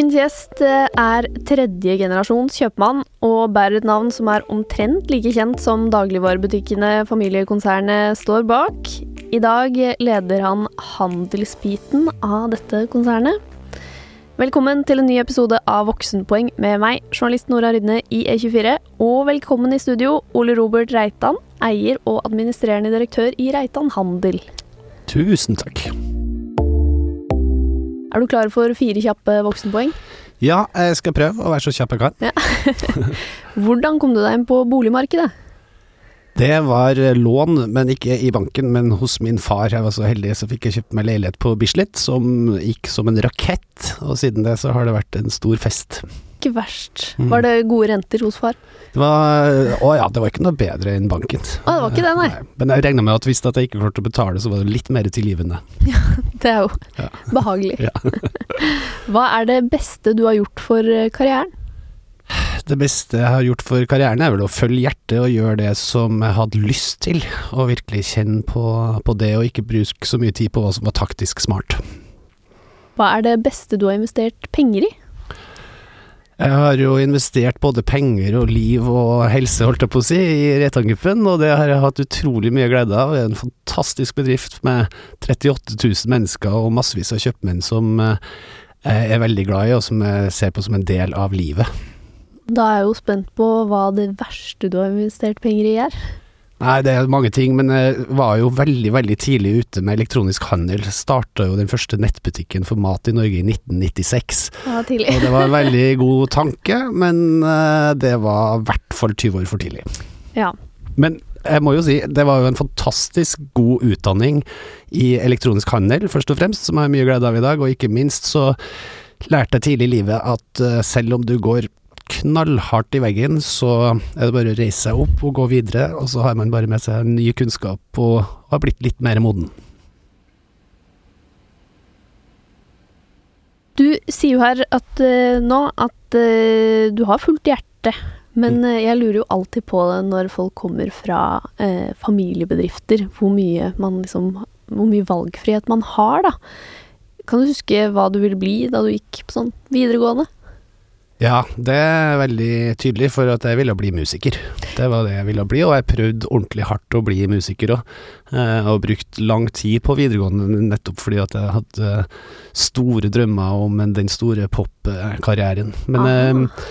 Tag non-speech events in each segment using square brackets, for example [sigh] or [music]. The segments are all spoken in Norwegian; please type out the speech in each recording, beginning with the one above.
Ukens gjest eh, er tredje generasjons kjøpmann og bærer et navn som er omtrent like kjent som dagligvarebutikkene familiekonsernet står bak. I dag leder han handelsbiten av dette konsernet. Velkommen til en ny episode av Voksenpoeng med meg, journalist Nora Rydne i E24. Og velkommen i studio, Ole Robert Reitan, eier og administrerende direktør i Reitan Handel. Tusen takk. Er du klar for fire kjappe voksenpoeng? Ja, jeg skal prøve å være så kjapp jeg kan. [laughs] Hvordan kom du deg inn på boligmarkedet? Det var lån, men ikke i banken, men hos min far. Jeg var så heldig, så fikk jeg kjøpt meg leilighet på Bislett, som gikk som en rakett. Og siden det så har det vært en stor fest. Ikke verst. Var det gode renter hos far? Det var Å ja, det var ikke noe bedre enn banken. Å, det var ikke det, nei. Men jeg regna med at hvis jeg ikke klarte å betale, så var det litt mer tilgivende. [laughs] Det er jo Ja. behagelig. Ja. [laughs] Hva er det beste du har gjort for eh, karrieren? Det beste jeg har gjort for karrieren, er vel å følge hjertet og gjøre det som jeg hadde lyst til, og virkelig kjenne på, på det, og ikke bruke så mye tid på hva som var taktisk smart. Hva er det beste du har investert penger i? Jeg har jo investert både penger og liv og helse, holdt jeg på å si, i Reitan-gruppen, og det har jeg hatt utrolig mye glede av. Det er en fantastisk bedrift med 38 000 mennesker og massevis av kjøpmenn som eh, jeg er veldig glad i, og som jeg ser på som en del av livet. Da er jeg jo spent på hva det verste du har investert penger i er. Nei, det er mange ting, men jeg var jo veldig, veldig tidlig ute med elektronisk handel. Starta jo den første nettbutikken for mat i Norge i 1996. Det var tidlig. Og det var en veldig god tanke, men eh, det var i hvert fall 20 år for tidlig. Ja. Men jeg må jo si, det var jo en fantastisk god utdanning i elektronisk handel, først og fremst, som jeg har mye glede av i dag, og ikke minst så lærte jeg tidlig i livet at eh, selv om du går knallhardt i veggen, så er det bare å reise seg opp og gå videre, og så har man bare med seg ny kunnskap og har blitt litt mer moden. Du sier jo her at eh, nå at eh, du har fullt hjerte, men eh, jeg lurer jo alltid på det når folk kommer fra eh, familiebedrifter, hvor mye man liksom Hvor mye valgfrihet man har, da. Kan du huske hva du ville bli da du gikk på sånn videregående? Ja, det er veldig tydelig, for at jeg ville bli musiker. Det var det jeg ville bli, og jeg prøvde ordentlig hardt å bli musiker òg. Og brukt lang tid på videregående nettopp fordi at jeg hadde store drømmer om den store popkarrieren. Men Aha.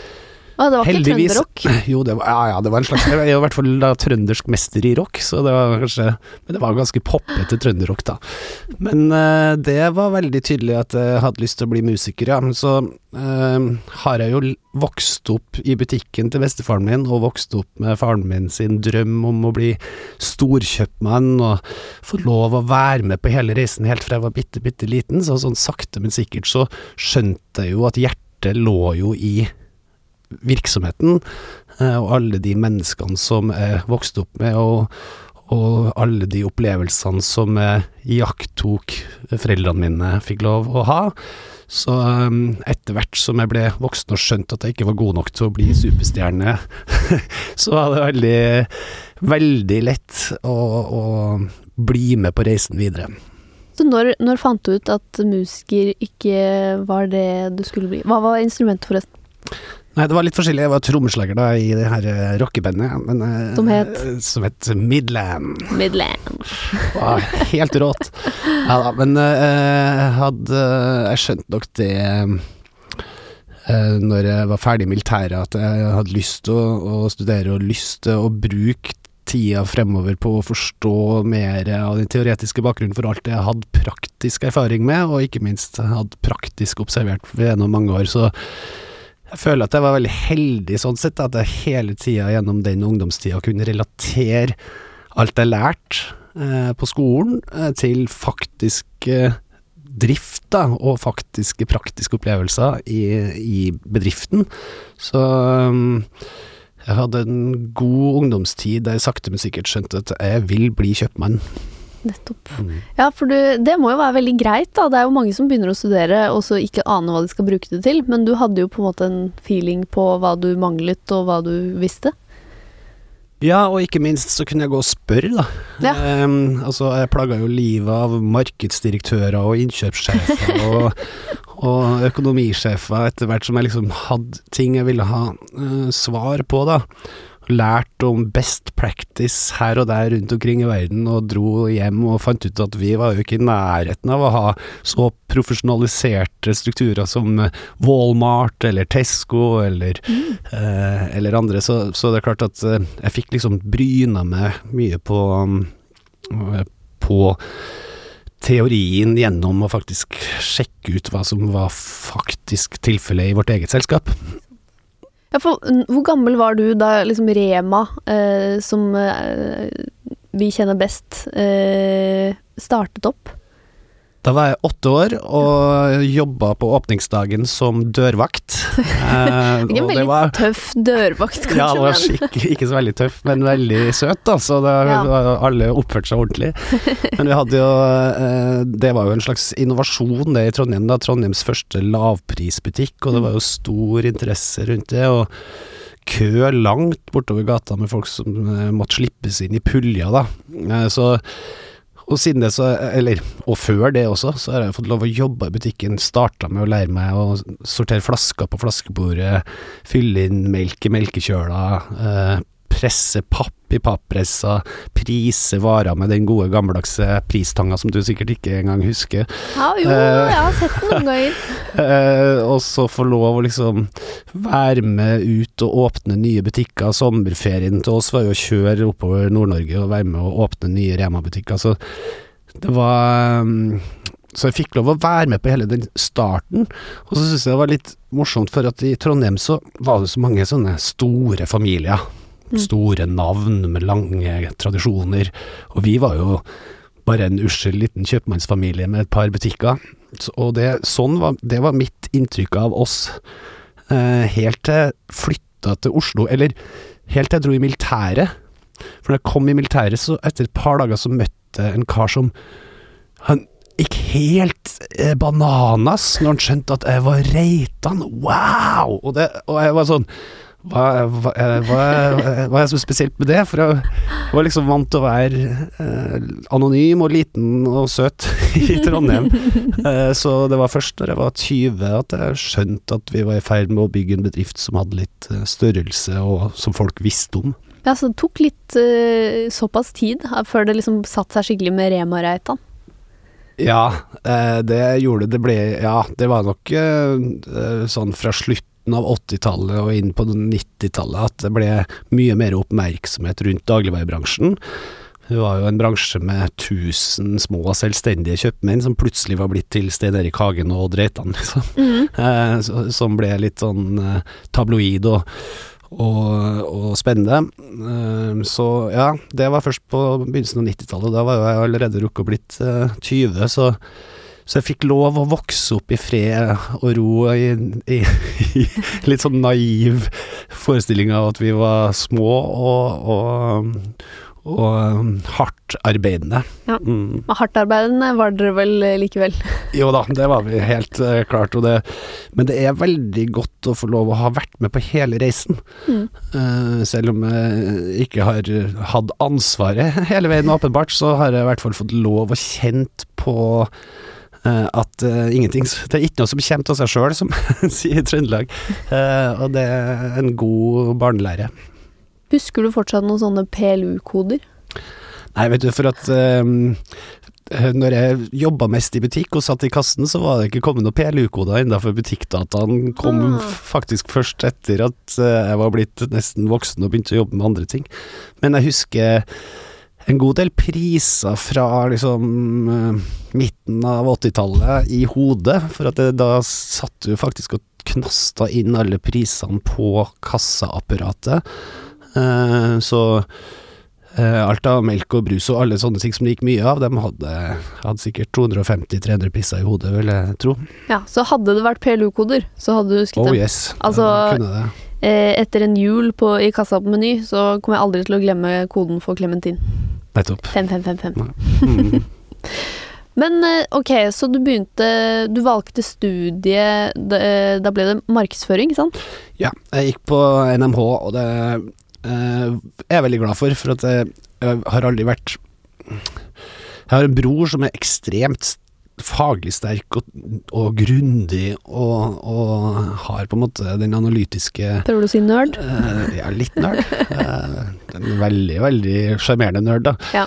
Å, det var ikke trønderrock? [laughs] Jo, det var, ja, ja, det var en slags Jeg er i hvert fall da trøndersk mester i rock, så det var kanskje Men det var ganske poppete trønderrock, da. Men uh, det var veldig tydelig at jeg hadde lyst til å bli musiker, ja. Men så uh, har jeg jo vokst opp i butikken til bestefaren min, og vokst opp med faren min sin drøm om å bli storkjøpmann og få lov å være med på hele reisen helt fra jeg var bitte, bitte liten. Så sånn sakte, men sikkert så skjønte jeg jo at hjertet lå jo i virksomheten, eh, og alle de menneskene som jeg vokste opp med, og, og alle de opplevelsene som jeg iakttok foreldrene mine fikk lov å ha. Så um, etter hvert som jeg ble voksen og skjønte at jeg ikke var god nok til å bli superstjerne, [laughs] så var det veldig, veldig lett å, å bli med på reisen videre. Så når, når fant du ut at musiker ikke var det du skulle bli? Hva var instrumentet, forresten? Nei, det var litt forskjellig. Jeg var trommeslager da i det her eh, rockebandet. men, eh, Som het? Som het Midland. Midland. var helt rått. Ja da, men eh, hadde Jeg skjønte nok det eh, når jeg var ferdig i militæret, at jeg hadde lyst til å, å studere og lyst til å bruke tida fremover på å forstå mer av den teoretiske bakgrunnen for alt det jeg hadde praktisk erfaring med, og ikke minst hadde praktisk observert gjennom mange år. Så jeg føler at jeg var veldig heldig sånn sett, at jeg hele tida gjennom den ungdomstida kunne relatere alt jeg lærte eh, på skolen, eh, til faktisk eh, drift, da, og faktiske praktiske opplevelser i, i bedriften. Så um, jeg hadde en god ungdomstid der jeg sakte, men sikkert skjønte at jeg vil bli kjøpmann. Nettopp. Ja, for du, det må jo være veldig greit, da. Det er jo mange som begynner å studere og så ikke aner hva de skal bruke det til, men du hadde jo på en måte en feeling på hva du manglet og hva du visste. Ja, og ikke minst så kunne jeg gå og spørre, da. Ja. Um, altså, jeg plaga jo livet av markedsdirektører og innkjøpssjefer [laughs] og, og økonomisjefer etter hvert som jeg liksom hadde ting jeg ville ha uh, svar på, da. Lært om best practice her og der rundt omkring i verden, og dro hjem og fant ut at vi var jo ikke i nærheten av å ha så profesjonaliserte strukturer som Walmart eller Tesco eller, mm. eh, eller andre, så, så, det er klart at uh, jeg fikk liksom bryna meg mye på um, på teorien gjennom å faktisk sjekke ut hva som var faktisk tilfellet i vårt eget selskap. Ja, for hvor gammel var du da liksom Rema, eh, som eh, vi kjenner best, eh, startet opp? Da var jeg åtte år og jobba på åpningsdagen som dørvakt. [laughs] Eh, ikke en veldig var, tøff dørvakt, kanskje? Ja, det var ikke, ikke, så veldig tøff, men veldig søt, da. Så det, ja. alle oppførte seg ordentlig. [laughs] Men vi hadde jo eh, Det var jo en slags innovasjon det i Trondheim, da. Trondheims første lavprisbutikk, og det var jo stor interesse rundt det. og kø langt bortover gata med folk som eh, måtte slippes inn i pulja, da. Eh, så og siden det så, eller, og før det også, så har jeg fått lov å jobbe i butikken. Starta med å lære meg å sortere flasker på flaskebordet, fylle inn melk i melkekjøla, eh, presse papp i pappressa, prise varer med den gode gammeldagse pristanga som du sikkert ikke engang husker. Ja, jo, jeg har sett den noen [laughs] ganger. Uh, og så få lov å liksom være med ut og åpne nye butikker. Sommerferien til oss var jo å kjøre oppover Nord-Norge og være med og åpne nye Rema-butikker. Så det var um, så jeg fikk lov å være med på hele den starten. Og så syns jeg det var litt morsomt, for at i Trondheim så var det så mange sånne store familier. Mm. Store navn med lange tradisjoner. Og vi var jo bare en ussel liten kjøpmannsfamilie med et par butikker. Og det, sånn var, det var mitt inntrykk av oss eh, helt til jeg flytta til Oslo, eller helt til jeg dro i militæret. For når jeg kom i militæret, så etter et par dager så møtte jeg en kar som Han gikk helt eh, bananas når han skjønte at jeg var Reitan. Wow! Og, det, og jeg var sånn hva, hva, hva, hva, er så spesielt med det? For jeg var liksom vant til å være eh, anonym og liten og søt [laughs] i Trondheim. Eh, så det var først når jeg var 20 at jeg skjønte at vi var i ferd med å bygge en bedrift som hadde litt eh, størrelse, og som folk visste om. Ja, Så det tok litt eh, såpass tid før det liksom satte seg skikkelig med Rema-Reitan? Ja, eh, det gjorde det. Det ble Ja, det var nok eh, sånn fra slutt slutten av 80-tallet og inn på 90-tallet at det ble mye mer oppmerksomhet rundt dagligvarebransjen. Det var jo en bransje med tusen små selvstendige kjøpmenn som plutselig var blitt til Stein Erik Hagen og Odd Reitan, liksom. Mm. [laughs] Eh, som ble litt sånn eh, tabloid og, og, og, spennende. Eh, så ja, det var først på begynnelsen av 90-tallet. Da var jeg allerede rukket å blitt 20, eh, så så jeg fikk lov å vokse opp i fred og ro i, i, i litt sånn naiv forestilling av at vi var små og, og, og um, hardt arbeidende. Ja, mm. Hardtarbeidende var dere vel likevel? jo da, det var vi helt uh, klart. Det, men det er veldig godt å få lov å ha vært med på hele reisen. Mm. Uh, selv om jeg ikke har hatt ansvaret hele veien, åpenbart, så har jeg i hvert fall fått lov å kjent på at uh, ingenting Det er ikke noe som kommer av seg sjøl, som [laughs] sier Trøndelag. Uh, og det er en god barnelære. Husker du fortsatt noen sånne PLU-koder? Nei, vet du, for at når jeg jobba mest i butikk og satt i kassen, så var det ikke kommet noen PLU-koder ennå, for butikkdataen kom ah. faktisk først etter at jeg var blitt nesten voksen og begynte å jobbe med andre ting. Men jeg husker en god del priser fra liksom uh, midten av 80-tallet i hodet, for at det, da satt du faktisk og knasta inn alle prisene på kassaapparatet. Uh, så uh, alt av melk og brus og alle sånne ting som det gikk mye av, de hadde, hadde sikkert 250-300 priser i hodet, vil jeg tro. Ja, så hadde det vært PLU-koder, så hadde du husket oh, yes, altså, kunne det. Etter en jul på, i kassa på Meny, så kommer jeg aldri til å glemme koden for Clementin. Nettopp. 5555. Mm. [laughs] Men eh, ok, så du begynte Du valgte studie Da ble det markedsføring, ikke sant? Ja, jeg gikk på NMH, og det eh, er jeg veldig glad for, for at jeg, jeg har aldri vært Jeg har en bror som er ekstremt faglig sterk og, og grundig, og, og har på en måte den analytiske Prøver du å si nerd? Uh, Ja, litt nerd. uh, en veldig, veldig sjarmerende nerd, da. Ja.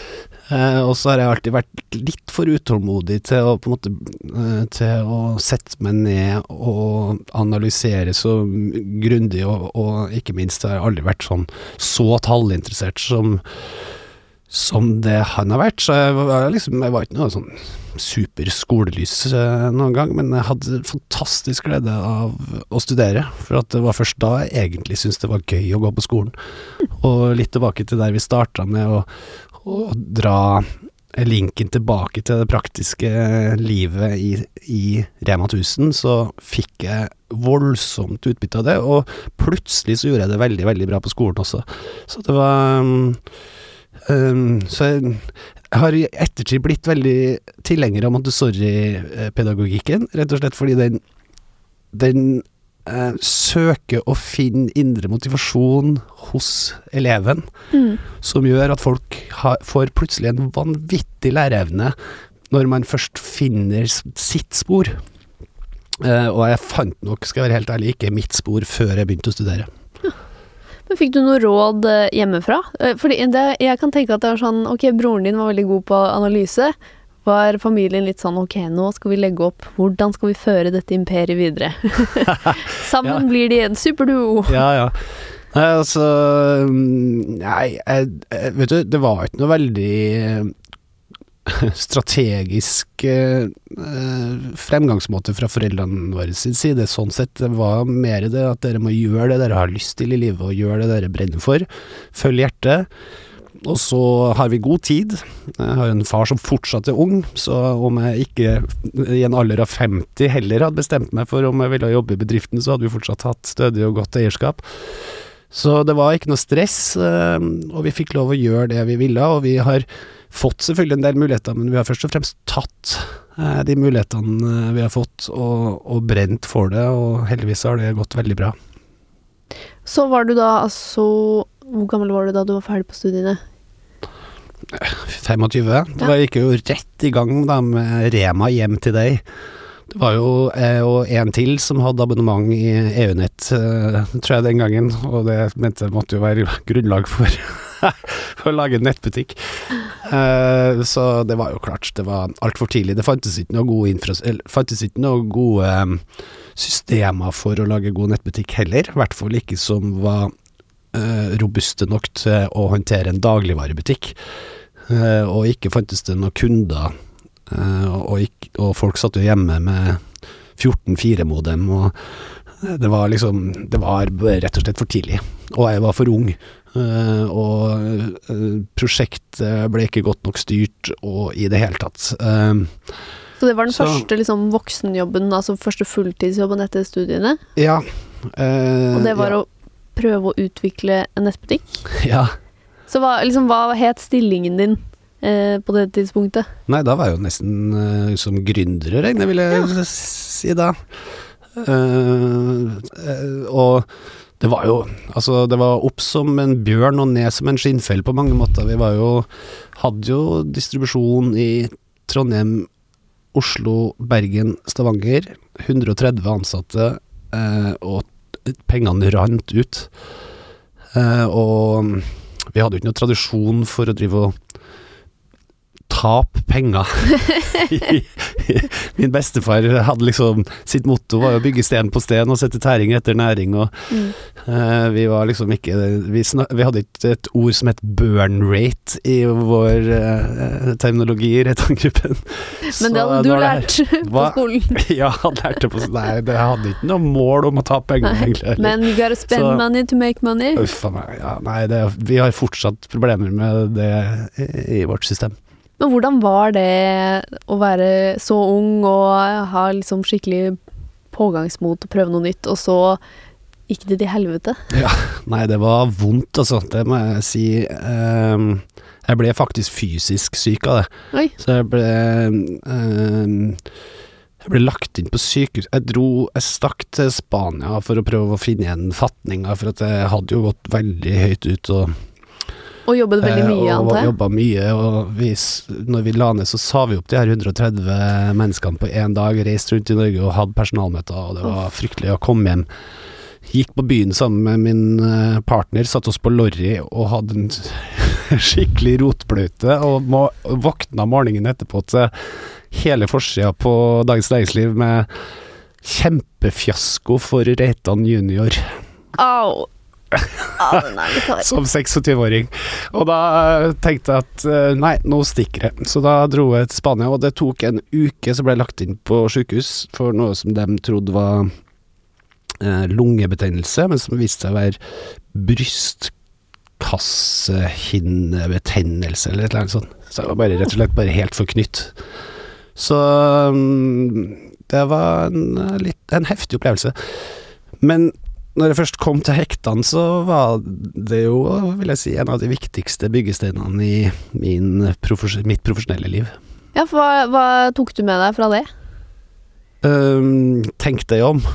Uh, og så har jeg alltid vært litt for utålmodig til å på en måte uh, Til å sette meg ned og analysere så grundig, og, og ikke minst har jeg aldri vært sånn så tallinteressert som som det han har vært, så jeg var, liksom, jeg var ikke noe sånn super eh, noen gang, men jeg hadde fantastisk glede av å studere, for det var først da jeg egentlig syntes det var gøy å gå på skolen. Og litt tilbake til der vi starta med å, å dra linken tilbake til det praktiske livet i, i Rema 1000, så fikk jeg voldsomt utbytte av det, og plutselig så gjorde jeg det veldig, veldig bra på skolen også. Så det var um, så jeg, jeg har i ettertid blitt veldig tilhenger av Montessori-pedagogikken, rett og slett fordi den, den eh, søker å finne indre motivasjon hos eleven, Mm. som gjør at folk har, får plutselig en vanvittig læreevne når man først finner sitt spor. Eh, og jeg fant nok, skal jeg være helt ærlig, ikke mitt spor før jeg begynte å studere. Men fikk du noe råd eh, hjemmefra? Eh, Fordi det, jeg kan tenke at det er sånn Ok, broren din var veldig god på analyse. Var familien litt sånn ok, nå skal vi legge opp hvordan skal vi føre dette imperiet videre? [laughs] Sammen Ja. blir de en superduo. Ja, ja. Nei, altså mm, Nei, jeg, vet du, det var ikke noe veldig [laughs] strategisk eh, eh, fremgangsmåte fra foreldrene våre sin side. Sånn sett var mer det at dere må gjøre det dere har lyst til i livet, og gjøre det dere brenner for. Følg hjertet. Og så har vi god tid. Jeg har en far som fortsatt er ung, så om jeg ikke i en alder av 50 heller hadde bestemt meg for om jeg ville jobbe i bedriften, så hadde vi fortsatt hatt stødig og godt eierskap. Så det var ikke noe stress, eh, og vi fikk lov å gjøre det vi ville, og vi har fått selvfølgelig en del muligheter, men vi har først og fremst tatt eh, de mulighetene eh, vi har fått, og, og brent for det, og heldigvis har det gått veldig bra. Så var du da altså Hvor gammel var du da du var ferdig på studiene? 25. da var gikk jo rett i gang da med Rema hjem til deg. Det var jo jeg og en til som hadde abonnement i EU-nett, eh, tror jeg den gangen, og det mente jeg måtte jo være grunnlag for, [laughs] for å lage en nettbutikk. Uh, så det var jo klart, det var altfor tidlig. Det fantes ikke noe gode, fantes ikke noe gode um, systemer for å lage god nettbutikk heller, i hvert fall ikke som var uh, robuste nok til å håndtere en dagligvarebutikk. Uh, og ikke fantes det noen kunder, og, ikke, og folk satt jo hjemme med 14.4-modem, og det var liksom Det var rett og slett for tidlig. Og jeg var for ung. Eh, og eh, prosjektet ble ikke godt nok styrt, og i det hele tatt. Eh, Så det var den Så- første liksom, voksenjobben, altså første fulltidsjobben etter studiene? ja. eh, Og det var ja, å prøve å utvikle en nettbutikk? ja. Så hva, liksom, hva het stillingen din eh, på det tidspunktet? Nei, da var jeg jo nesten eh, som gründer å regne, vil jeg si da. Uh, uh, og det var jo Altså, det var opp som en bjørn og ned som en skinnfell på mange måter. Vi var jo Hadde jo distribusjon i Trondheim, Oslo, Bergen, Stavanger. 130 ansatte, eh, og pengene rant ut. Eh, og vi hadde jo ikke noe tradisjon for å drive og tape penger. [laughs] Min bestefar hadde liksom Sitt motto var å bygge sten på sten og sette tæring etter næring, og Mm. uh, vi var liksom ikke vi, snak, vi hadde ikke et ord som het burn rate i vår uh, terminologi i Rettangruppen. Men det hadde du lært [laughs] på Hva? skolen. [laughs] Ja, lærte på Nei, det hadde ikke noe mål om å ta penger, egentlig. Men you gotta spend Så- money to make money. Uff a meg. Ja, nei, det, vi har fortsatt problemer med det i, i vårt system. Men hvordan var det å være så ung og ha liksom skikkelig pågangsmot og prøve noe nytt, og så gikk det til helvete? [laughs] Ja, Nei, det var vondt, altså. Det må jeg si. Um, jeg ble faktisk fysisk syk av det. Oi. Så jeg ble ehm, Jeg ble lagt inn på sykehus. Jeg dro Jeg stakk til Spania for å prøve å finne igjen fatninga, for at jeg hadde jo gått veldig høyt ut og Og jobbet veldig mye, Eh, antar jeg. jobba mye, og vi, når vi la ned, så sa vi opp de her 130 menneskene på én dag, reiste rundt i Norge og hadde personalmøter, og det var fryktelig å komme hjem. Gikk på byen sammen med min eh, partner, satte oss på Lorry og hadde en [laughs] skikkelig rotbløyte, og må, våkna morgenen etterpå til hele forsida på Dagens Næringsliv med kjempefiasko for Reitan junior Au! Som 26-åring. Og da tenkte jeg at eh, nei, nå stikker jeg. Så da dro jeg til Spania, og det tok en uke, så ble jeg lagt inn på sykehus for noe som de trodde var eh, lungebetennelse, men som viste seg å være brystkassehinnebetennelse, eller et eller annet sånt. Så jeg var bare, rett og slett bare helt forknytt. Så mm, det var en, eh, litt, en heftig opplevelse. Men når jeg først kom til hektene, så var det jo, vil jeg si, en av de viktigste byggesteinene i min mitt profesjonelle liv. Ja, for hva, hva tok du med deg fra det? Um, tenk deg om. [laughs]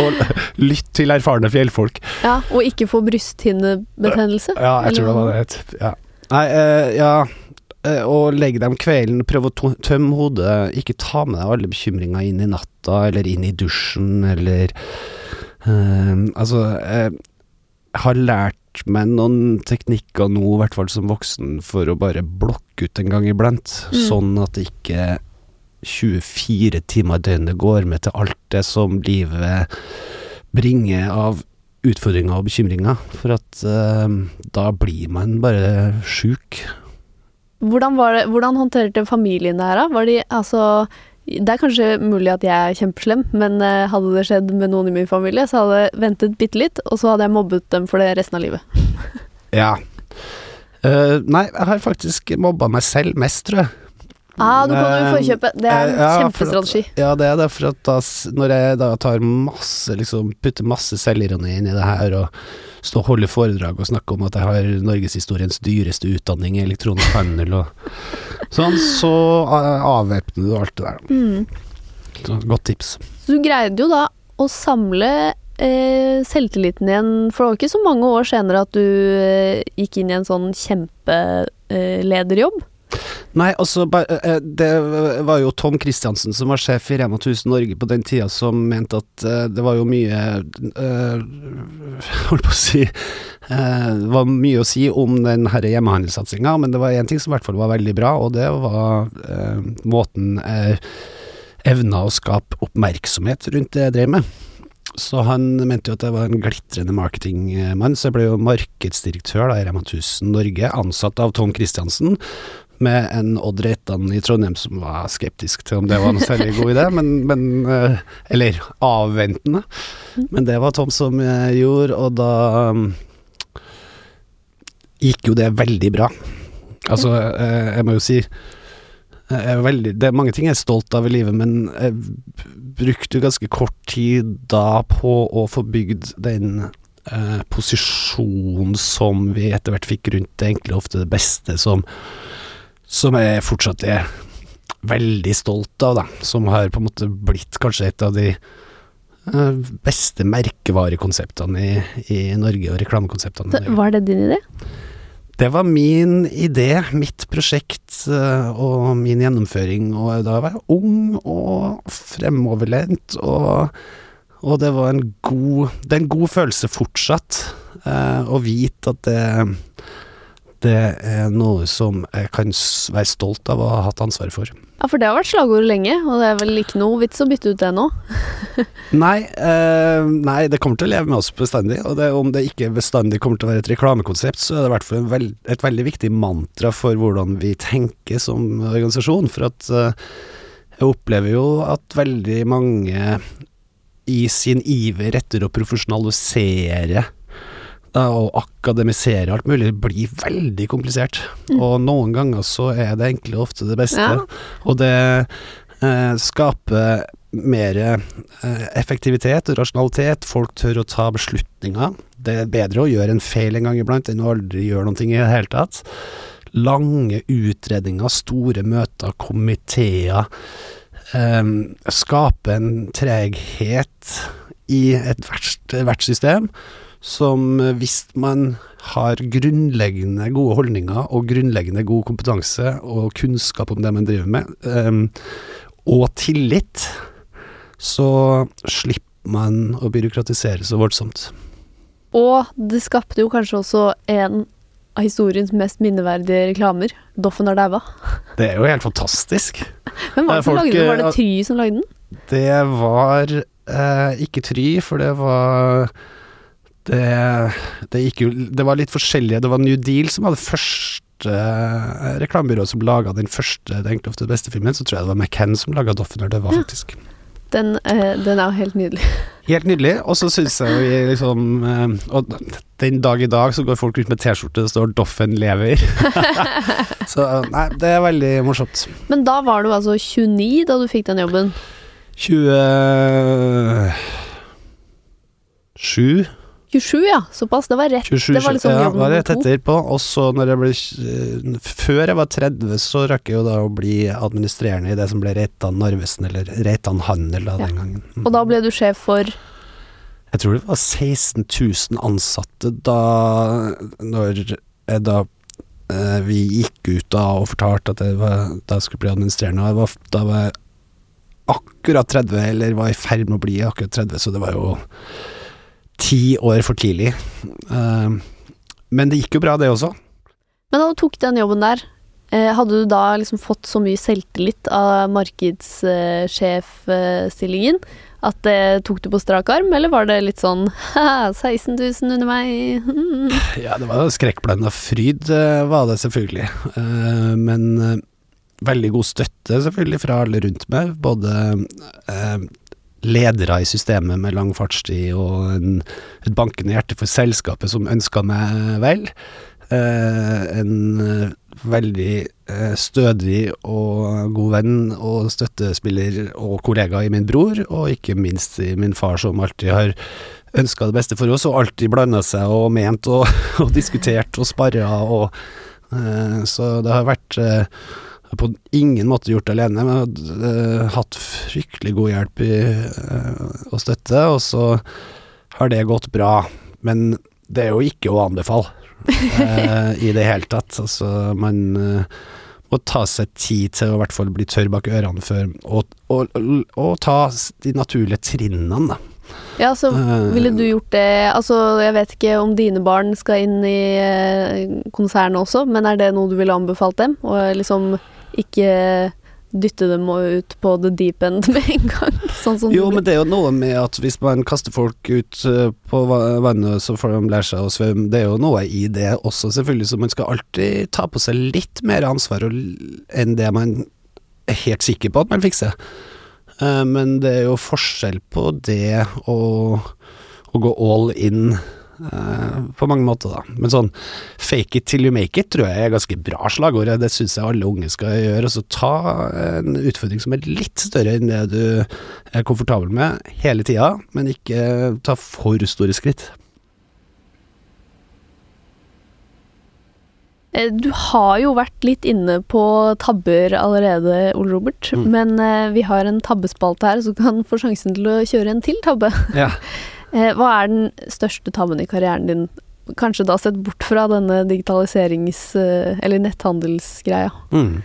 Og lytt til erfarne fjellfolk. Ja, Og ikke få brysthinnebetennelse? Ja, jeg tror det var det. Ja. Nei, uh, ja Og legg deg om kvelden, prøv å tømme hodet. Ikke ta med deg alle bekymringer inn i natta, eller inn i dusjen, eller eh, Altså, eh, jeg har lært meg noen teknikker nå, i hvert fall som voksen, for å bare blokke ut en gang iblant. Mm. Sånn at det ikke 24 timer i døgnet går med til alt det som livet bringer av utfordringer og bekymringer. For at eh, da blir man bare sjuk. Hvordan, det, hvordan håndterte familien det her, da? Altså, det er kanskje mulig at jeg er kjempeslem, men eh, hadde det skjedd med noen i min familie, så hadde jeg ventet bitte litt, og så hadde jeg mobbet dem for det resten av livet. Ja. Uh, nei, jeg har faktisk mobba meg selv mest, tror jeg. Ah, du kan jo forkjøpe. Det er en eh, ja, for kjempestrategi. Ja, det er derfor at da, når jeg da tar masse, liksom, putter masse selvironi inn i det her, og står og holder foredrag og snakker om at jeg har norgeshistoriens dyreste utdanning i elektronisk handel og sånn, så eh, avvæpner du alt det der. Mm. Så, godt tips. Så du greide jo da å samle eh, selvtilliten igjen, for det var ikke så mange år senere at du eh, gikk inn i en sånn kjempelederjobb. Nei, altså, eh, det var jo Tom Christiansen som var sjef i Rema 1000 Norge på den tida, som mente at eh, det var jo mye øh, [laughs] Holdt på å si eh, Det var mye å si om den her hjemmehandelssatsinga, men det var én ting som i hvert fall var veldig bra, og det var øh, måten jeg evna å skape oppmerksomhet rundt det jeg drev med. Så han mente jo at jeg var en glitrende marketingmann, så jeg ble jo markedsdirektør da i Rema 1000 Norge, ansatt av Tom Christiansen med en Odd Reitan i Trondheim som var skeptisk til om det var noe særlig god idé, men, men eh, Eller avventende. Men det var Tom som eh, gjorde, og da um, gikk jo det veldig bra. Altså, eh, jeg må jo si veldig, Det er mange ting jeg er stolt av i livet, men jeg brukte ganske kort tid da på å få bygd den eh, posisjonen som vi etter hvert fikk rundt egentlig ofte det beste, som som jeg fortsatt er veldig stolt av, da. Som har på en måte blitt kanskje et av de eh, beste merkevarekonseptene i, i Norge, og reklamekonseptene. Var det din idé? Det var min idé, mitt prosjekt eh, og min gjennomføring, og da var jeg ung og fremoverlent, og, og det var en god Det er en god følelse fortsatt, eh, å vite at det det er noe som jeg kan være stolt av å ha hatt ansvaret for. Ja, for det har vært slagordet lenge, og det er vel ikke noe vits å bytte ut det nå? [laughs] Nei, eh, nei, det kommer til å leve med oss bestandig. Og det, om det ikke bestandig kommer til å være et reklamekonsept, så er det i hvert fall veld, et veldig viktig mantra for hvordan vi tenker som organisasjon. For at eh, jeg opplever jo at veldig mange i sin iver etter å profesjonalisere og akademisere alt mulig, blir veldig komplisert. Og noen ganger så er det enkle ofte det beste. Ja. Og det eh, skaper mer eh, effektivitet og rasjonalitet. Folk tør å ta beslutninger. Det er bedre å gjøre en feil en gang iblant enn å aldri gjøre noe i det hele tatt. Lange utredninger, store møter, komiteer. Eh, skape en treghet i ethvert hvert system som eh, hvis man har grunnleggende gode holdninger og grunnleggende god kompetanse og kunnskap om det man driver med, um, og tillit, så slipper man å byråkratisere så voldsomt. Og det skapte jo kanskje også en av historiens mest minneverdige reklamer. Doffen har daua. [laughs] Det er jo helt fantastisk. Var det som lagde den? Var eh, det Try som lagde den? Det var eh, ikke Try, for det var det, det gikk jo Det var litt forskjellige. Det var New Deal som hadde første reklamebyrået som laga den første Det enkle ofte beste filmen. Så tror jeg det var McCann som laga Doffen det var, Ja. Den, eh, den er helt nydelig. [laughs] Helt nydelig. Og så syns jeg vi liksom eh, Og den dag i dag så går folk rundt med T-skjorte det står 'Doffen lever'. [laughs] så eh, nei, det er veldig morsomt. Men da var du altså 29 da du fikk den jobben. 27 27, ja. Såpass. Det var rett. 27, det var liksom ja, var rett etter etterpå. Og så når jeg ble eh, Før jeg var 30, så rakk jeg jo da å bli administrerende i det som ble Reitan Narvesen, eller Reitan Handel da, Ja. den gangen. Mm. Og da ble du sjef for Jeg tror det var 16 000 ansatte da Når jeg da eh, vi gikk ut da og fortalte at jeg var, da jeg skulle bli administrerende. Og var, da var jeg akkurat 30, eller var i ferd med å bli akkurat 30, så det var jo ti år for tidlig. Eh, men det gikk jo bra, det også. Men da du tok den jobben der, eh, hadde du da liksom fått så mye selvtillit av markedssjefstillingen at det tok du på strak arm, eller var det litt sånn haha, 16 000 under meg? [laughs] Ja, det var skrekkblanda fryd, eh, var det selvfølgelig. Men veldig god støtte selvfølgelig fra alle rundt meg. Både ledere i systemet med lang fartstid og en, et bankende hjerte for selskapet som ønska meg vel. Eh, en eh, veldig eh, stødig og god venn og støttespiller og kollega i min bror, og ikke minst i min far som alltid har ønska det beste for oss, og alltid blanda seg og ment og, [laughs] og diskutert og sparra og eh, Så det har vært eh, på ingen måte gjort det alene, men jeg har eh, hatt fryktelig god hjelp i, uh, og støtte, og så har det gått bra. Men det er jo ikke å anbefale uh, i det hele tatt. Altså, man eh, må ta seg tid til å i hvert fall bli tørr bak ørene før, og, og, og, og ta de naturlige trinnene, da. Ja, så Eh, ville du gjort det Altså, jeg vet ikke om dine barn skal inn i eh, konsernet også, men er det noe du ville anbefalt dem? Og liksom ikke dytte dem ut på the deep end [laughs] med en gang, sånn som Jo, men det er jo noe med at hvis man kaster folk ut eh, på vannet, så får de lære seg å svømme. Det er jo noe i det også, selvfølgelig, så man skal alltid ta på seg litt mer ansvar enn det man er helt sikker på at man fikser. Eh, Men det er jo forskjell på det og å gå all in på mange måter, da. Men sånn fake it till you make it tror jeg er ganske bra slagord. Det syns jeg alle unge skal gjøre. Altså ta en utfordring som er litt større enn det du er komfortabel med hele tida, men ikke ta for store skritt. Eh, Du har jo vært litt inne på tabber allerede, Ole Robert, Mm. men eh, vi har en tabbespalte her, så du kan få sjansen til å kjøre en til tabbe. Ja. [laughs] Eh, Hva er den største tabben i karrieren din? Kanskje da sett bort fra denne digitaliserings- eh, eller netthandelsgreia. Mm.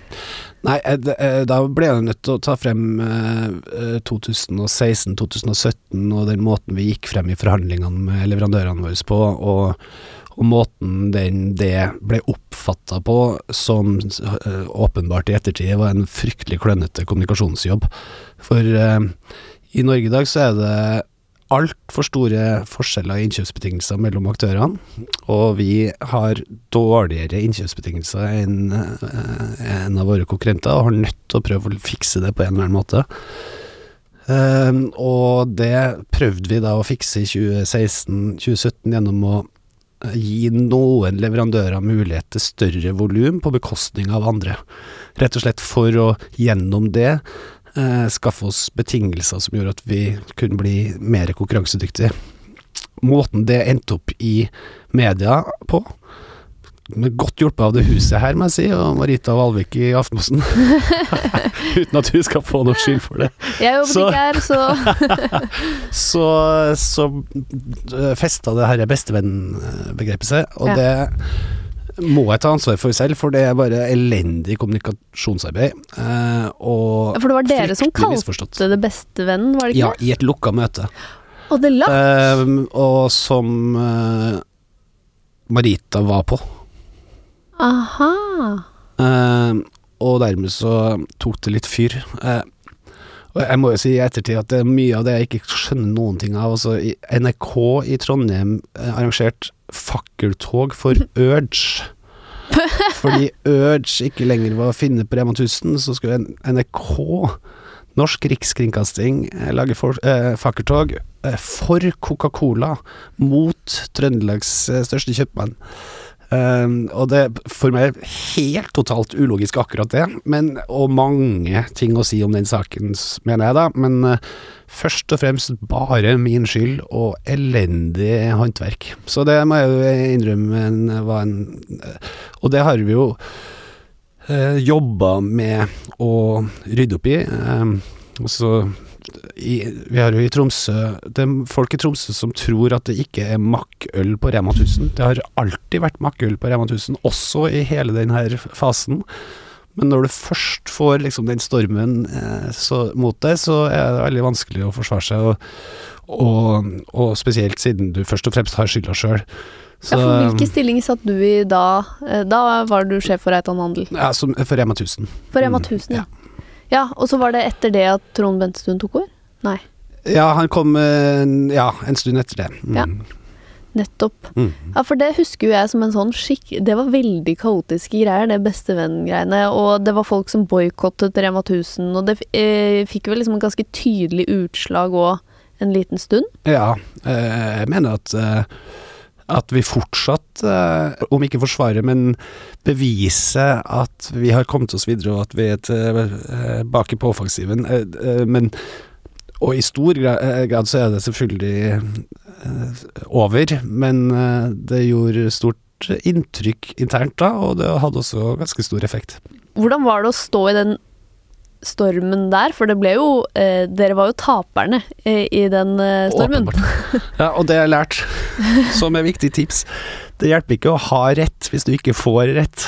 Nei, eh, da ble jeg nødt til å ta frem eh, 2016-2017 og den måten vi gikk frem i forhandlingene med leverandørene våre på, og, og måten den, det ble oppfatta på som åpenbart i ettertid var en fryktelig klønete kommunikasjonsjobb. For i Norge i dag så er det altfor store forskjeller i innkjøpsbetingelser mellom aktørene, og vi har dårligere innkjøpsbetingelser enn eh, en av våre konkurrenter, og har nødt til å prøve å fikse det på en eller annen måte. Ehm, og det prøvde vi da å fikse i 2016-2017 gjennom å eh, gi noen leverandører mulighet til større volum på bekostning av andre. Rett og slett for å gjennom det eh, skaffe oss betingelser som gjorde at vi kunne bli mer konkurransedyktige. Måten det endte opp i media på, med godt hjulpet av det huset her, må jeg si, og Marita Valvik i Aftenposten. [laughs] Uten at hun skal få noe skyld for det. Jeg jobber Så- ikke her, så [laughs] Så, så festa det her bestevennbegrepet seg, og Ja. det må jeg ta ansvar for selv, for det er bare elendig kommunikasjonsarbeid. Eh, og For det var dere som kalte det bestevennen, var det ikke Ja, i et lukka møte. Og det lagt? Eh, og som eh, Marita var på. Aha. Og dermed så tok det litt fyr. Og jeg må jo si i ettertid at det er mye av det jeg ikke skjønner noen ting av. Altså, NRK i Trondheim arrangert fakkeltog for Urge. [laughs] Fordi Urge ikke lenger var å finne på Rema 1000, så skulle NRK, Norsk Rikskringkasting, eh, lage for, eh, fakkeltog eh, for Coca-Cola mot Trøndelags eh, største kjøpmann. Um, og det for meg er helt totalt ulogisk akkurat det, men, og mange ting å si om den saken, mener jeg da. Men uh, først og fremst bare min skyld og elendig håndverk. Så det må jeg jo innrømme var en uh, Og det har vi jo uh, jobba med å rydde opp i. Um, og så i, vi har jo i Tromsø Det er folk i Tromsø som tror at det ikke er makkøl på Rema 1000. Det har alltid vært makkøl på Rema 1000, også i hele denne fasen. Men når du først får liksom den stormen eh, så, mot deg, så er det veldig vanskelig å forsvare seg, og, og, og spesielt siden du først og fremst har skylda sjøl. Ja, for hvilke stillinger satt du i da? Eh, Da var du sjef for Reitan Handel. Ja, som, for Rema 1000. For Rema Mm, 1000, ja. Ja, og så var det etter det at Trond Bentestuen tok over? Nei, Ja, han kom eh, ja, en stund etter det. Mm. Ja. nettopp. Mm. Ja, for det husker jo jeg som en sånn skikk... Det var veldig kaotiske greier, det bestevenn-greiene. Og det var folk som boikottet Rema 1000, og det eh, fikk vel liksom en ganske tydelig utslag òg en liten stund. Ja, eh, jeg mener at eh, at vi fortsatt, eh, om ikke forsvarer, men beviser at vi har kommet oss videre, og at vi er tilbake på offensiven. Eh, eh, men og i stor eh, grad så er det selvfølgelig eh, over, men eh, det gjorde stort inntrykk internt da, og det hadde også ganske stor effekt. Hvordan var det å stå i den stormen der? For det ble jo eh, Dere var jo taperne eh, i den eh, stormen. Åpenbart. [laughs] Ja, og det har jeg lært, som er viktig tips. Det hjelper ikke å ha rett hvis du ikke får rett.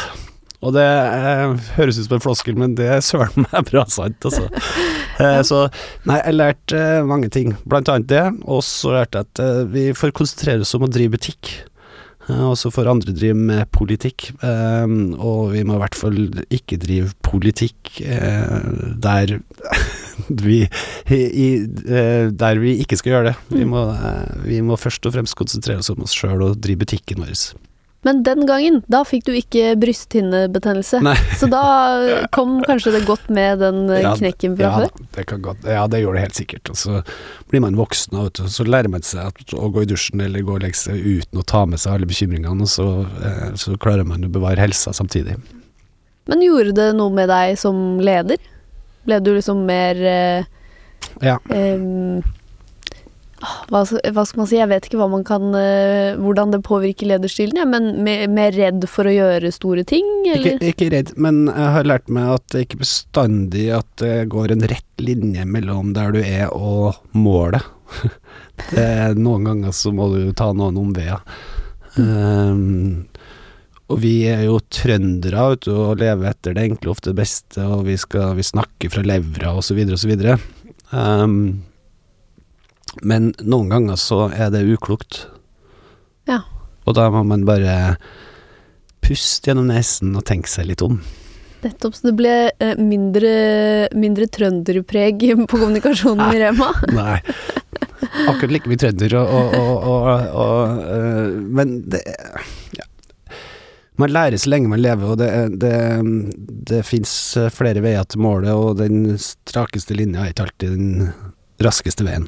Og det eh, høres ut som en floskel, men det er søren meg [laughs] bra sant, altså. [laughs] Eh, så nei, jeg lærte eh, mange ting, blant annet det. Og så lærte jeg at eh, vi får konsentrere oss om å drive butikk. Eh, Og så får andre drive med politikk. Eh, og vi må i hvert fall ikke drive politikk eh, der [laughs] vi eh, Der vi ikke skal gjøre det. Vi må, eh, vi må først og fremst konsentrere oss om oss sjøl og drive butikken vår. Men den gangen, da fikk du ikke brysthinnebetennelse. Nei. Så da kom kanskje det godt med den eh, Ja, knekken fra Ja, før? det kan godt, ja, det gjør det helt sikkert. Og så blir man voksen, og så lærer man seg å gå i dusjen eller gå og legge seg uten å ta med seg alle bekymringene, og så, eh, så klarer man å bevare helsa samtidig. Men gjorde det noe med deg som leder? Ble du liksom mer eh, Ja. em, ah, hva, skal- hva skal man si? Jeg vet ikke hva man kan, eh, hvordan det påvirker lederstilen, ja, men mer, redd for å gjøre store ting, Ikke, eller? ikke redd, men jeg har lært meg at det ikke bestandig at det går en rett linje mellom der du er og målet. [laughs] Det noen ganger så må du ta noen omveier. Um, og vi er jo trøndere vet og lever etter det enkle ofte det beste, og vi, skal, vi snakker fra levra så videre. Um, men noen ganger så er det uklokt. Ja. Og da må man bare puste gjennom nesen og tenke seg litt om. Nettopp, så det ble eh, mindre, mindre trønderpreg på kommunikasjonen i Rema. [laughs] Nei. Akkurat like mye trønder og, og, og, og, og øh, Men det ja. Man lærer så lenge man lever, og det, det, det fins flere veier til målet, og den strakeste linja er ikke alltid den raskeste veien.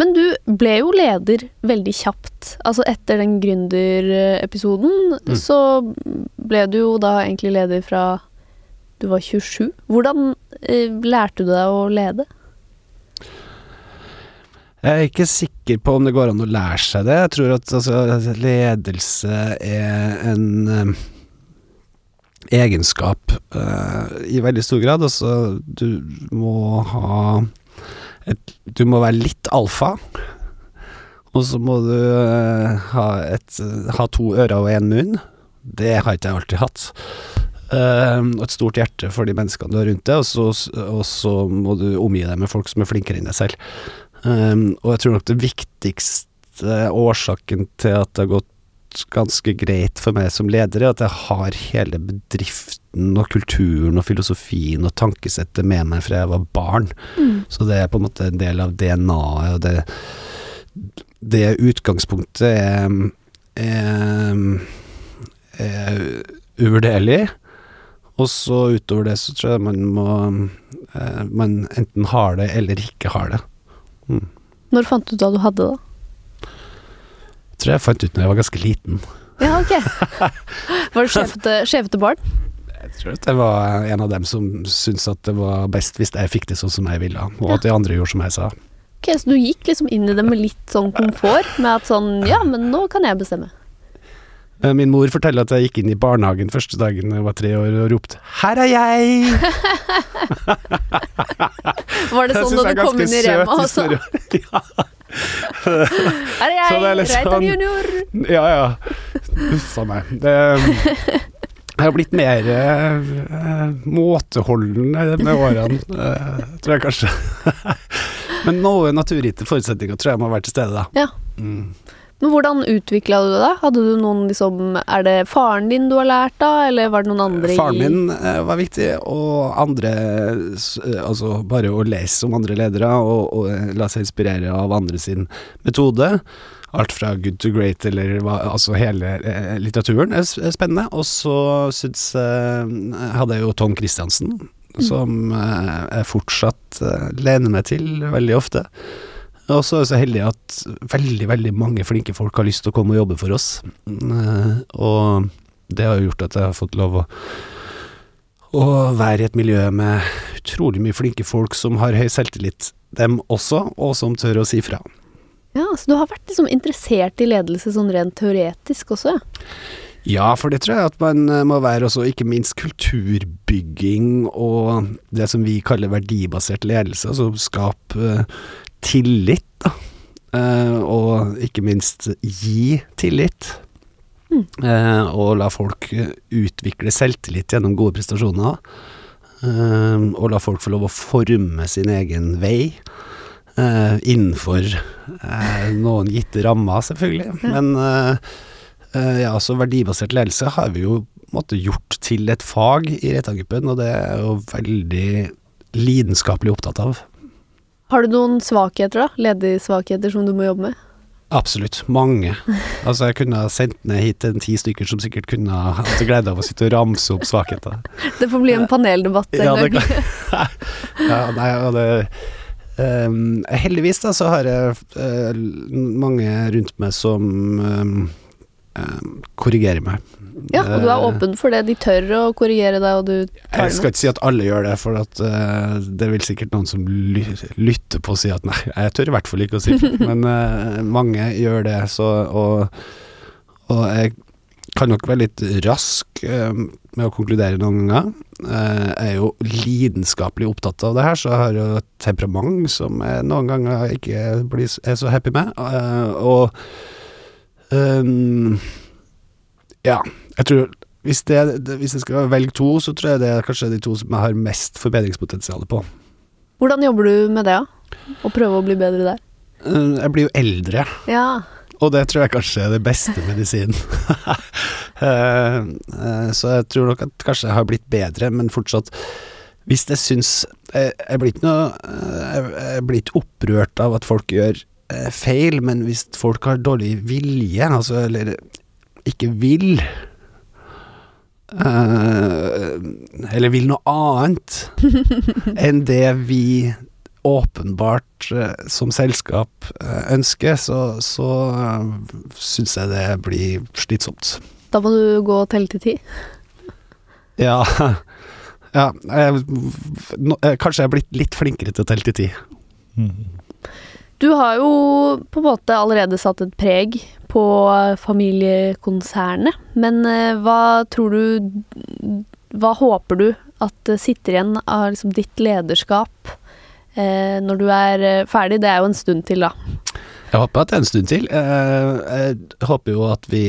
Men du ble jo leder veldig kjapt. Altså etter den gründerepisoden, Mm. så ble du jo da egentlig leder fra du var 27. Hvordan eh, lærte du deg å lede? Jeg er ikke sikker på om det går an å lære seg det. Jeg tror at altså, ledelse er en eh, egenskap eh, i veldig stor grad. Altså, du må ha et, Du må være litt alfa. Og så må du uh, ha, et, ha to ører og én munn. Det har ikke jeg alltid hatt. Eh, og et stort hjerte for de menneskene du har rundt deg, og så, og så må du omgi deg med folk som er flinkere enn deg selv. Um, og jeg tror nok det viktigste årsaken til at det har gått ganske greit for meg som leder, er at jeg har hele bedriften og kulturen og filosofien og tankesettet med meg fra jeg var barn. Mm. Så det er på en måte en del av DNA-et, og det, det utgangspunktet er, er, er uvurderlig. Og så utover det så tror jeg man må eh, Man enten har det eller ikke har det. Mm. Når fant du ut at du hadde det? Tror jeg fant ut når jeg var ganske liten. Ja, ok. [laughs] Var du skjevete, skjevete barn? Jeg tror at jeg var en av dem som syntes at det var best hvis jeg fikk det sånn som jeg ville, og at de andre gjorde som jeg sa. Ok, Så du gikk liksom inn i det med litt sånn komfort? Med at sånn Ja, men nå kan jeg bestemme. Eh, Min mor forteller at jeg gikk inn i barnehagen første dagen jeg var tre år og ropte 'Her er jeg!' [laughs] Var det sånn da du kom inn i Rema også? [laughs] ja. Her er [laughs] Så det er jeg, litt Reitan junior. Ja, ja. Uffa meg. Det jeg har blitt mer eh, måteholden med årene, eh, tror jeg kanskje. [laughs] Men noen naturgitte forutsetninger tror jeg må være til stede, da. Ja. Mm. Men hvordan utvikla du det? da? Hadde du noen liksom Er det faren din du har lært av, eller var det noen andre Faren min eh, var viktig, og andre eh, Altså bare å lese om andre ledere, og, og eh, la seg inspirere av andre sin metode. Alt fra good to great, eller Altså hele litteraturen er, spennende. Og så syns hadde jeg jo Tom Christiansen, som eh, jeg fortsatt lener meg til veldig ofte. Og så er jeg så heldig at veldig, veldig mange flinke folk har lyst til å komme og jobbe for oss. Eh, og det har gjort at jeg har fått lov å å være i et miljø med utrolig mye flinke folk som har høy selvtillit, dem også, og som tør å si fra. Ja, Så du har vært liksom interessert i ledelse sånn rent teoretisk også? ja? Ja, for det tror jeg at man eh, må være også, ikke minst kulturbygging og det som vi kaller verdibasert ledelse, altså skape eh, tillit, da. Eh, og ikke minst gi tillit. Mm. Eh, og la folk eh, utvikle selvtillit gjennom gode prestasjoner. Og la folk få lov å forme sin egen vei. innenfor noen gitte rammer, selvfølgelig. Men ja, altså verdibasert ledelse har vi jo måte gjort til et fag i Reitan-gruppen, og det er jeg jo veldig lidenskapelig opptatt av. Har du noen svakheter, da? Ledersvakheter som du må jobbe med? Absolutt. Mange. Altså, jeg kunne ha sendt ned hit en ti stykker som sikkert kunne ha hatt glede av å sitte og ramse opp svakheter. [laughs] Det får bli en paneldebatt en Ja, klart. [laughs] Ja, nei, og det um, Heldigvis da, så har jeg uh, mange rundt meg som ehm, ehm, korrigerer meg. Ja, og du er Eh, åpen for det. De tør å korrigere deg, og du tar Jeg skal ikke si at alle gjør det, for at, uh, det vil sikkert noen som lytter på og si at nei, jeg tør i hvert fall ikke å si det. [laughs] Men uh, mange gjør det, så og, og jeg kan nok være litt rask uh, med å konkludere noen ganger. Jeg er jo lidenskapelig opptatt av det her, så jeg har jo et temperament som jeg noen ganger ikke blir, er så happy med. og ehm, ja, jeg tror hvis, det, hvis jeg skal velge to, så tror jeg det er kanskje de to som jeg har mest forbedringspotensial på. Hvordan jobber du med det, da? Å prøve å bli bedre der? Eh, Jeg blir jo eldre, Ja. og det tror jeg kanskje er det beste medisinen. [laughs] Eh, eh, så jeg tror nok at kanskje jeg har blitt bedre, men fortsatt Hvis jeg syns Jeg jeg blir ikke noe eh, Jeg jeg blir ikke opprørt av at folk gjør eh, feil, men hvis folk har dårlig vilje, altså eller ikke vil uh, Eller vil noe annet [laughs] enn det vi åpenbart uh, som selskap uh, ønsker, så, så uh, syns jeg det blir slitsomt. Da må du gå og telle til ti. [laughs] Ja, ja jeg, nå- eh, kanskje jeg er blitt litt flinkere til å telle til ti. Du har jo på en måte allerede satt et preg på familiekonsernet, men eh, hva tror du Hva håper du at sitter igjen av liksom ditt lederskap eh, når du er eh, ferdig? Det er jo en stund til, da. Jeg håper at det er en stund til. Jeg håper jo at vi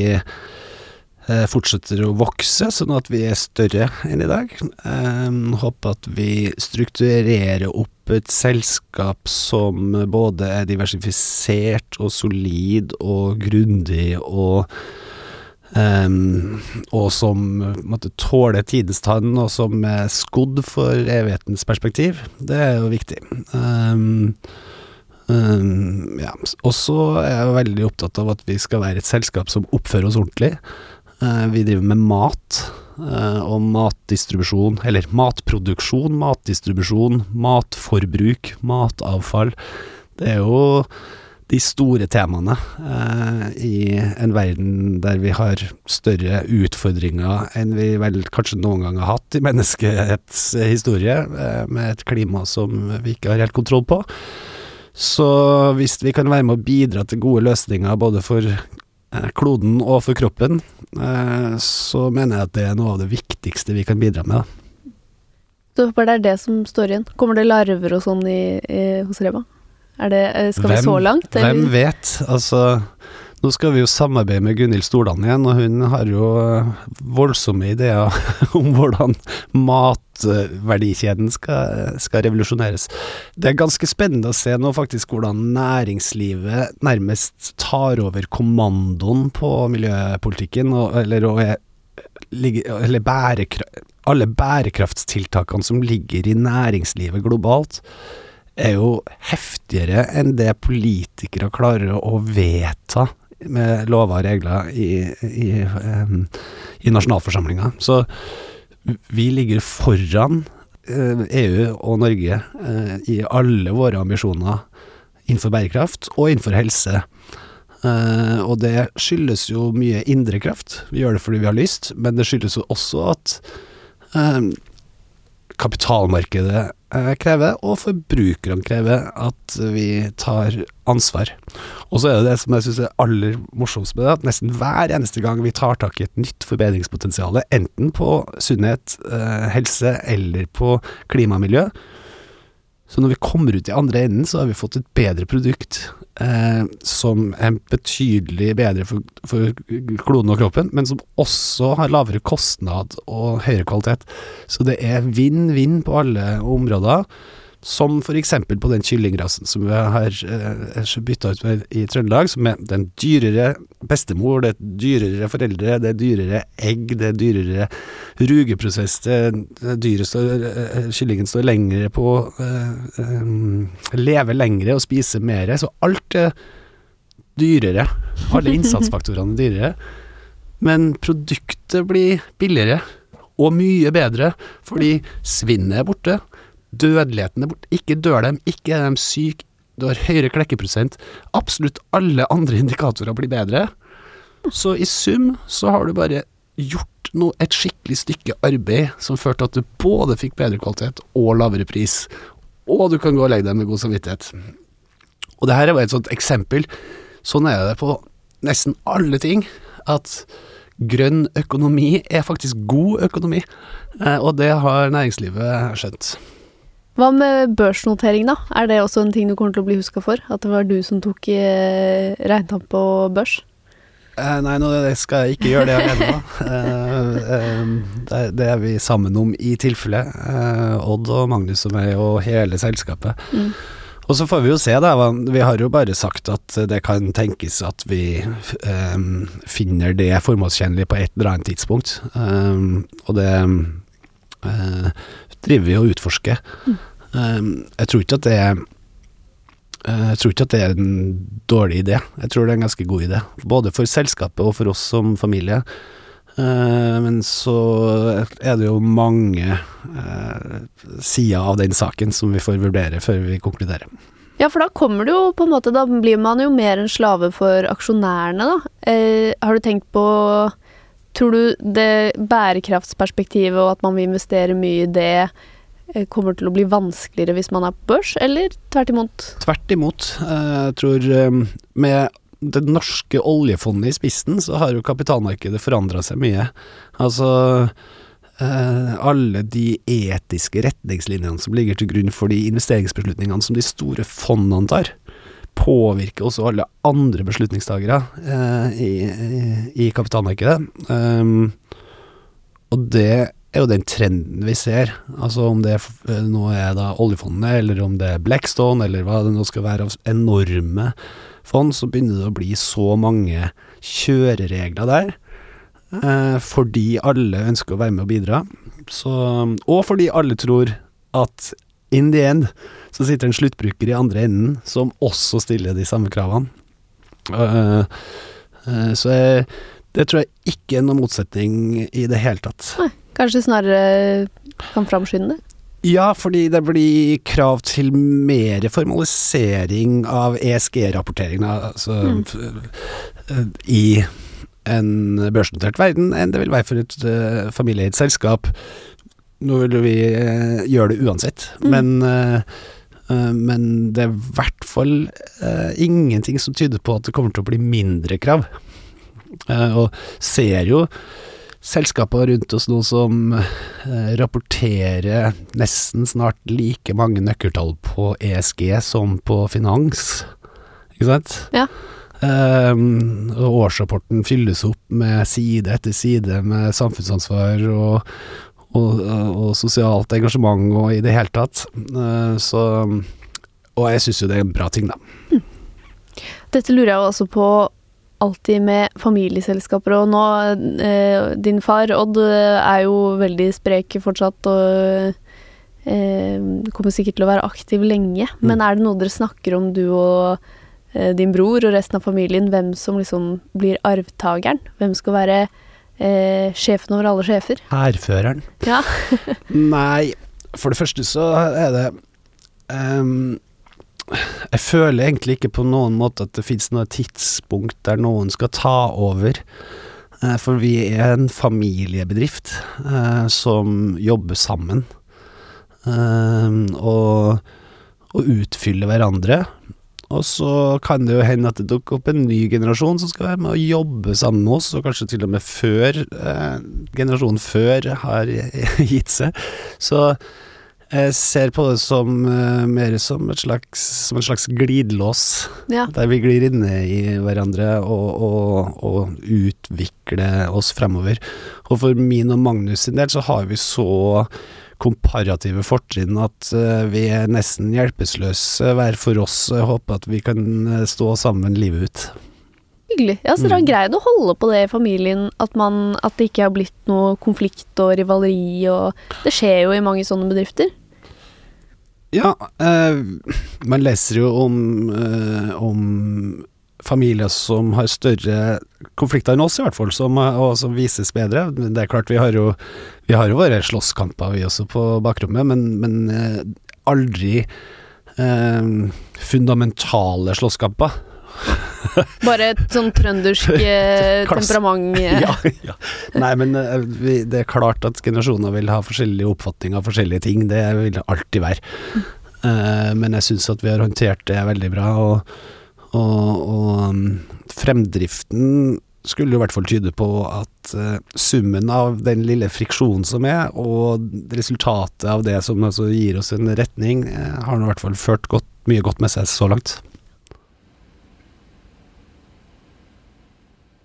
fortsetter å vokse, sånn at vi er større enn i dag. Jeg håper at vi strukturerer opp et selskap som både er diversifisert og solid og grundig og um, og som måtte tåle tidens tann, og som er skodd for evighetens perspektiv. Det er jo viktig. Um, um, ja. Og så er jeg veldig opptatt av at vi skal være et selskap som oppfører oss ordentlig. Uh, vi driver med mat. Eh, og matdistribusjon, eller matproduksjon, matdistribusjon, matforbruk, matavfall. Det er jo de store temaene eh, i en verden der vi har større utfordringer enn vi vel kanskje noen gang har hatt i menneskehets historie, eh, med et klima som vi ikke har helt kontroll på. Så hvis vi kan være med å bidra til gode løsninger både for Eh, kloden og for kroppen, eh, så mener jeg at det er noe av det viktigste vi kan bidra med. Så håper det er det som står igjen. Kommer det larver og sånn hos Reba? Er det, eh, skal hvem, vi så langt? Eller? Hvem vet? Altså nå skal vi jo samarbeide med Gunhild Stordalen igjen, og hun har jo eh, voldsomme ideer [laughs] om hvordan matverdikjeden skal, skal, revolusjoneres. Det er ganske spennende å se nå faktisk hvordan næringslivet nærmest tar over kommandoen på miljøpolitikken, og, eller, og, eller bærekraft, alle bærekraftstiltakene som ligger i næringslivet globalt er jo heftigere enn det politikere klarer å vedta med lover og regler i, i, i nasjonalforsamlinga. Så vi ligger foran EU og Norge uh, i alle våre ambisjoner innenfor bærekraft og innenfor helse. Uh, og det skyldes jo mye indre kraft. Vi gjør det fordi vi har lyst, men det skyldes jo også at kapitalmarkedet Eh, krever, og forbrukerne krever, at vi tar ansvar. Og så er det det som jeg syns er aller morsomst med det, at nesten hver eneste gang vi tar tak i et nytt forbedringspotensial, enten på sunnhet, eh, helse eller på klima og miljø, så når vi kommer ut i andre enden, så har vi fått et bedre produkt eh, som er betydelig bedre for, for, kloden og kroppen, men som også har lavere kostnad og høyere kvalitet. Så det er vinn-vinn på alle områder. Som f.eks. på den kyllingrasen som vi har eh, bytta ut med i Trøndelag, som er den dyrere bestemor, det er dyrere foreldre, det er dyrere egg, det er dyrere rugeprosess, det dyret står, eh, kyllingen står lengre på eh, Lever lengre og spiser mer, så alt er dyrere. Alle innsatsfaktorene er dyrere. Men produktet blir billigere, og mye bedre, fordi svinnet er borte Dødeligheten er borte. Ikke dør dem, ikke er de syke, du har høyere klekkeprosent. Absolutt alle andre indikatorer blir bedre. Så i sum så har du bare gjort noe, et skikkelig stykke arbeid som førte til at du både fikk bedre kvalitet og lavere pris. Og du kan gå og legge deg med god samvittighet. Og det her er bare et sånt eksempel. Sånn er det på nesten alle ting. At grønn økonomi er faktisk god økonomi. Eh, og det har næringslivet skjønt. Hva med børsnotering, da? Er det også en ting du kommer til å bli huska for? At det var du som tok eh, regnskap på børs? Eh, nei, nå skal jeg ikke gjøre det alene. [laughs] eh, eh, det, det, er vi sammen om i tilfelle. Eh, Odd og Magnus og meg og hele selskapet. Mm. Og så får vi jo se, da. Vi har jo bare sagt at det kan tenkes at vi um, finner det formålstjenlig på et eller annet tidspunkt. og det driver vi og utforsker. Mm. Jeg tror ikke at det er eh, jeg tror ikke at det er en dårlig idé. Jeg tror det er en ganske god idé. Både for selskapet og for oss som familie. Uh, men så er det jo mange uh, sider av den saken som vi får vurdere før vi konkluderer. Ja, for da kommer det jo på en måte Da blir man jo mer en slave for aksjonærene, da. Uh, har du tenkt på Tror du det bærekraftsperspektivet og at man vil investere mye i det, eh, kommer til å bli vanskeligere hvis man er på børs, eller tvert imot? Tvert imot. Eh, Jeg tror eh, med det norske oljefondet i spissen, så har jo kapitalmarkedet forandra seg mye. Altså eh, alle de etiske retningslinjene som ligger til grunn for de investeringsbeslutningene som de store fondene tar, påvirker også alle andre beslutningstagere eh, i, i, kapitalmarkedet. Um, og det er jo den trenden vi ser. Altså om det eh, nå er da oljefondet, eller om det er Blackstone, eller hva det nå skal være av enorme fond, så begynner det å bli så mange kjøreregler der. Eh, fordi alle ønsker å være med og bidra. Så, og fordi alle tror at in the end så sitter en sluttbruker i andre enden som også stiller de samme kravene. Uh, uh, så jeg, det tror jeg ikke er noen motsetning i det hele tatt. Nei, Kanskje snarere kan framskynde det? Ja, fordi det blir krav til mer formalisering av ESG-rapportering altså, Mm. eh, i en børsnotert verden enn det vil være for et uh, familieeid selskap. Nå vil vi eh, gjøre det uansett, Mm. men, eh, eh, men det er i hvert fall eh, ingenting som tyder på at det kommer til å bli mindre krav. Eh, og ser jo selskaper rundt oss nå som eh, rapporterer nesten snart like mange nøkkeltall på ESG som på finans, ikke sant? Ja. Og årsrapporten fylles opp med side etter side med samfunnsansvar og, og, og sosialt engasjement og i det hele tatt. Eh, så Og jeg syns jo det er en bra ting, da. Dette lurer jeg også på alltid med familieselskaper, og nå eh, Din far, Odd, er jo veldig sprek fortsatt og eh, kommer sikkert til å være aktiv lenge. Men er det noe dere snakker om, du og eh, din bror og resten av familien, hvem som liksom blir arvtakeren? Hvem skal være eh, sjefen over alle sjefer? Hærføreren. Ja. [laughs] Nei, for det første så er det um, Jeg føler egentlig ikke på noen måte at det fins noe tidspunkt der noen skal ta over. Uh, for vi er en familiebedrift uh, som jobber sammen. Uh, og, og utfyller hverandre. Og så kan det jo hende at det dukker opp en ny generasjon som skal være med og jobbe sammen med oss, og kanskje til og med før eh, generasjonen før har [laughs] gitt seg. Så jeg ser på det som eh, mer som, et slags, som en slags glidelås, ja. der vi glir inn i hverandre og, og, og utvikler oss fremover. Og for min og Magnus sin del så har vi så komparative fortrinn at eh, vi er nesten hjelpeløse hver for oss. Jeg håper at vi kan eh, stå sammen livet ut. Hyggelig. Ja, så dere har greid å holde på det i familien, at, man, at det ikke har blitt noe konflikt og rivaleri og Det skjer jo i mange sånne bedrifter. Ja, eh, man leser jo om, eh, om familier som har større konflikter enn oss, i hvert fall, som, eh, og som vises bedre. Det er klart, vi har jo, vi har jo våre slåsskamper, vi også, på bakrommet, men, men eh, aldri eh, fundamentale slåsskamper. [laughs] Bare et sånn trøndersk [laughs] eh, temperament. [laughs] Ja, ja. Nei, men vi, det er klart at generasjoner vil ha forskjellige oppfatninger av forskjellige ting. Det vil det alltid være. Eh, men jeg syns at vi har håndtert det veldig bra. Og, og, og um, fremdriften skulle i hvert fall tyde på at uh, summen av den lille friksjonen som er, og resultatet av det som altså gir oss en retning, uh, har nå i hvert fall ført godt, mye godt med seg så langt.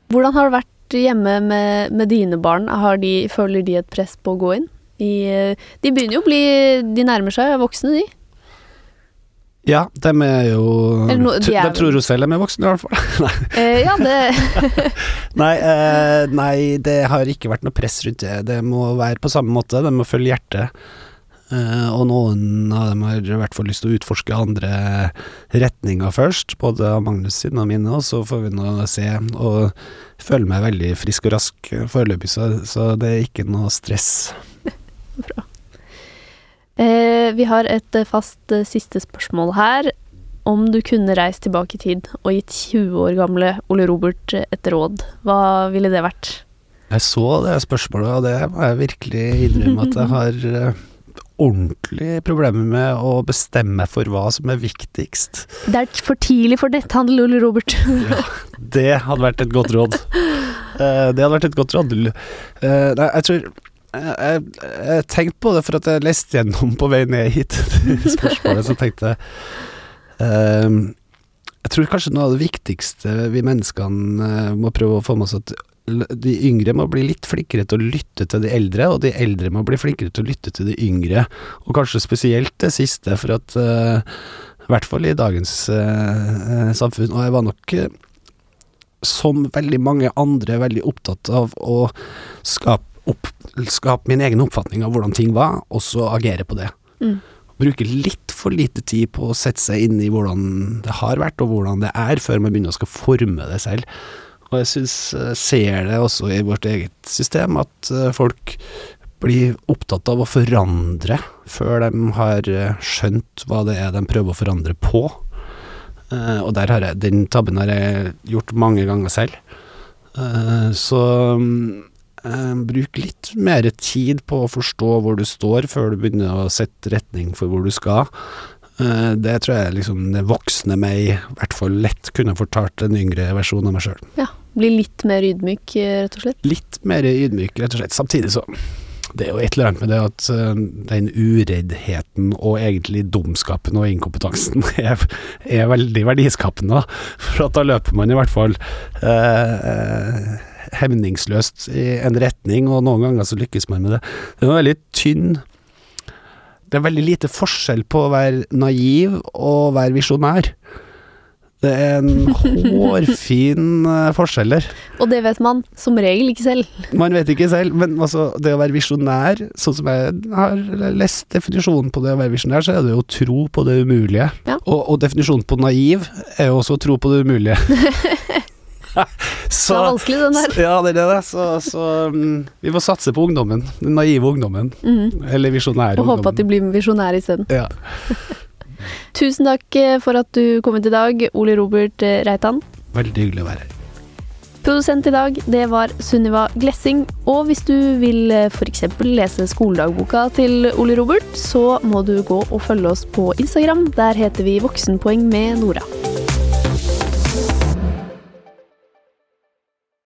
Hvordan har det vært hjemme med, med dine barn? De, føler de et press på å gå inn? I, eh, de begynner jo å bli De nærmer seg voksne, de. Ja, de er jo no- de er tror jo selv de er voksne, i hvert fall. [laughs] Eh, ja, det [laughs] Nei, eh, nei, det har ikke vært noe press rundt det. Det må være på samme måte, de må følge hjertet. Eh, og noen av dem har i hvert fall lyst til å utforske andre retninger først, både av Magnus sine og mine, og så får vi nå se. Og føler meg veldig frisk og rask foreløpig, så, så det er ikke noe stress. [laughs] Eh, vi har et eh, fast eh, siste spørsmål her. Om du kunne reist tilbake i tid og gitt 20 år gamle Ole Robert et råd, hva ville det vært? Jeg så det spørsmålet, og det må jeg virkelig innrømme at jeg har eh, ordentlig problemer med å bestemme for hva som er viktigst. Det er for tidlig for netthandel, Ole Robert. [laughs] Ja, det hadde vært et godt råd. Eh, det hadde vært et godt råd. Eh, nei, jeg tror jeg, jeg, tenkte på det for at jeg leste gjennom på vei ned hit [laughs] spørsmålet, så tenkte jeg um, Jeg tror kanskje noe av det viktigste vi menneskene eh, må prøve å få med oss, at de yngre må bli litt flinkere til å lytte til de eldre, og de eldre må bli flinkere til å lytte til de yngre. Og kanskje spesielt det siste, for at uh, I hvert fall i dagens eh, samfunn. Og jeg var nok som veldig mange andre veldig opptatt av å skape, opp, skape min egen oppfatning av hvordan ting var, og så agere på det. Mm. Bruke litt for lite tid på å sette seg inn i hvordan det har vært, og hvordan det er, før man begynner å skal forme det selv. Og jeg syns, eh, ser det også i vårt eget system, at eh, folk blir opptatt av å forandre før de har eh, skjønt hva det er de prøver å forandre på. Og der har jeg, den tabben har jeg gjort mange ganger selv. Så mm, bruk litt mer tid på å forstå hvor du står, før du begynner å sette retning for hvor du skal. Eh, det tror jeg liksom det voksne meg i hvert fall lett kunne fortalt en yngre versjon av meg sjøl. Ja, bli litt mer ydmyk, eh, rett og slett. Litt mer ydmyk, rett og slett. Samtidig så det er jo et eller annet med det at eh, den ureddheten og egentlig dumskapen og inkompetansen [laughs] er, er veldig verdiskapende. For at da løper man i hvert fall eh, eh, hemningsløst i en retning, og noen ganger så lykkes man med det. Det er veldig tynn Det er veldig lite forskjell på å være naiv og være visjonær. Det er en [laughs] hårfin eh, forskjell der. Og det vet man som regel ikke selv. Man vet ikke selv, men altså, det å være visjonær, sånn som jeg har lest definisjonen på det å være visjonær, så er det jo tro på det umulige. Ja. Og, og definisjonen på naiv er jo også tro på det umulige. [laughs] [laughs] Det var vanskelig, den der. Ja, det er det. Så, så um, vi får satse på ungdommen. Den naive ungdommen. Mhm. Eller visjonære Og håpe at de blir visjonære isteden. Ja. [laughs] Tusen takk eh, for at du kom hit i dag, Ole Robert eh, Reitan. Veldig hyggelig å være her. Produsent i dag, det var Sunniva Glessing. Og hvis du vil f.eks. lese skoledagboka til Ole Robert, så må du gå og følge oss på Instagram. Der heter vi Voksenpoeng med Nora.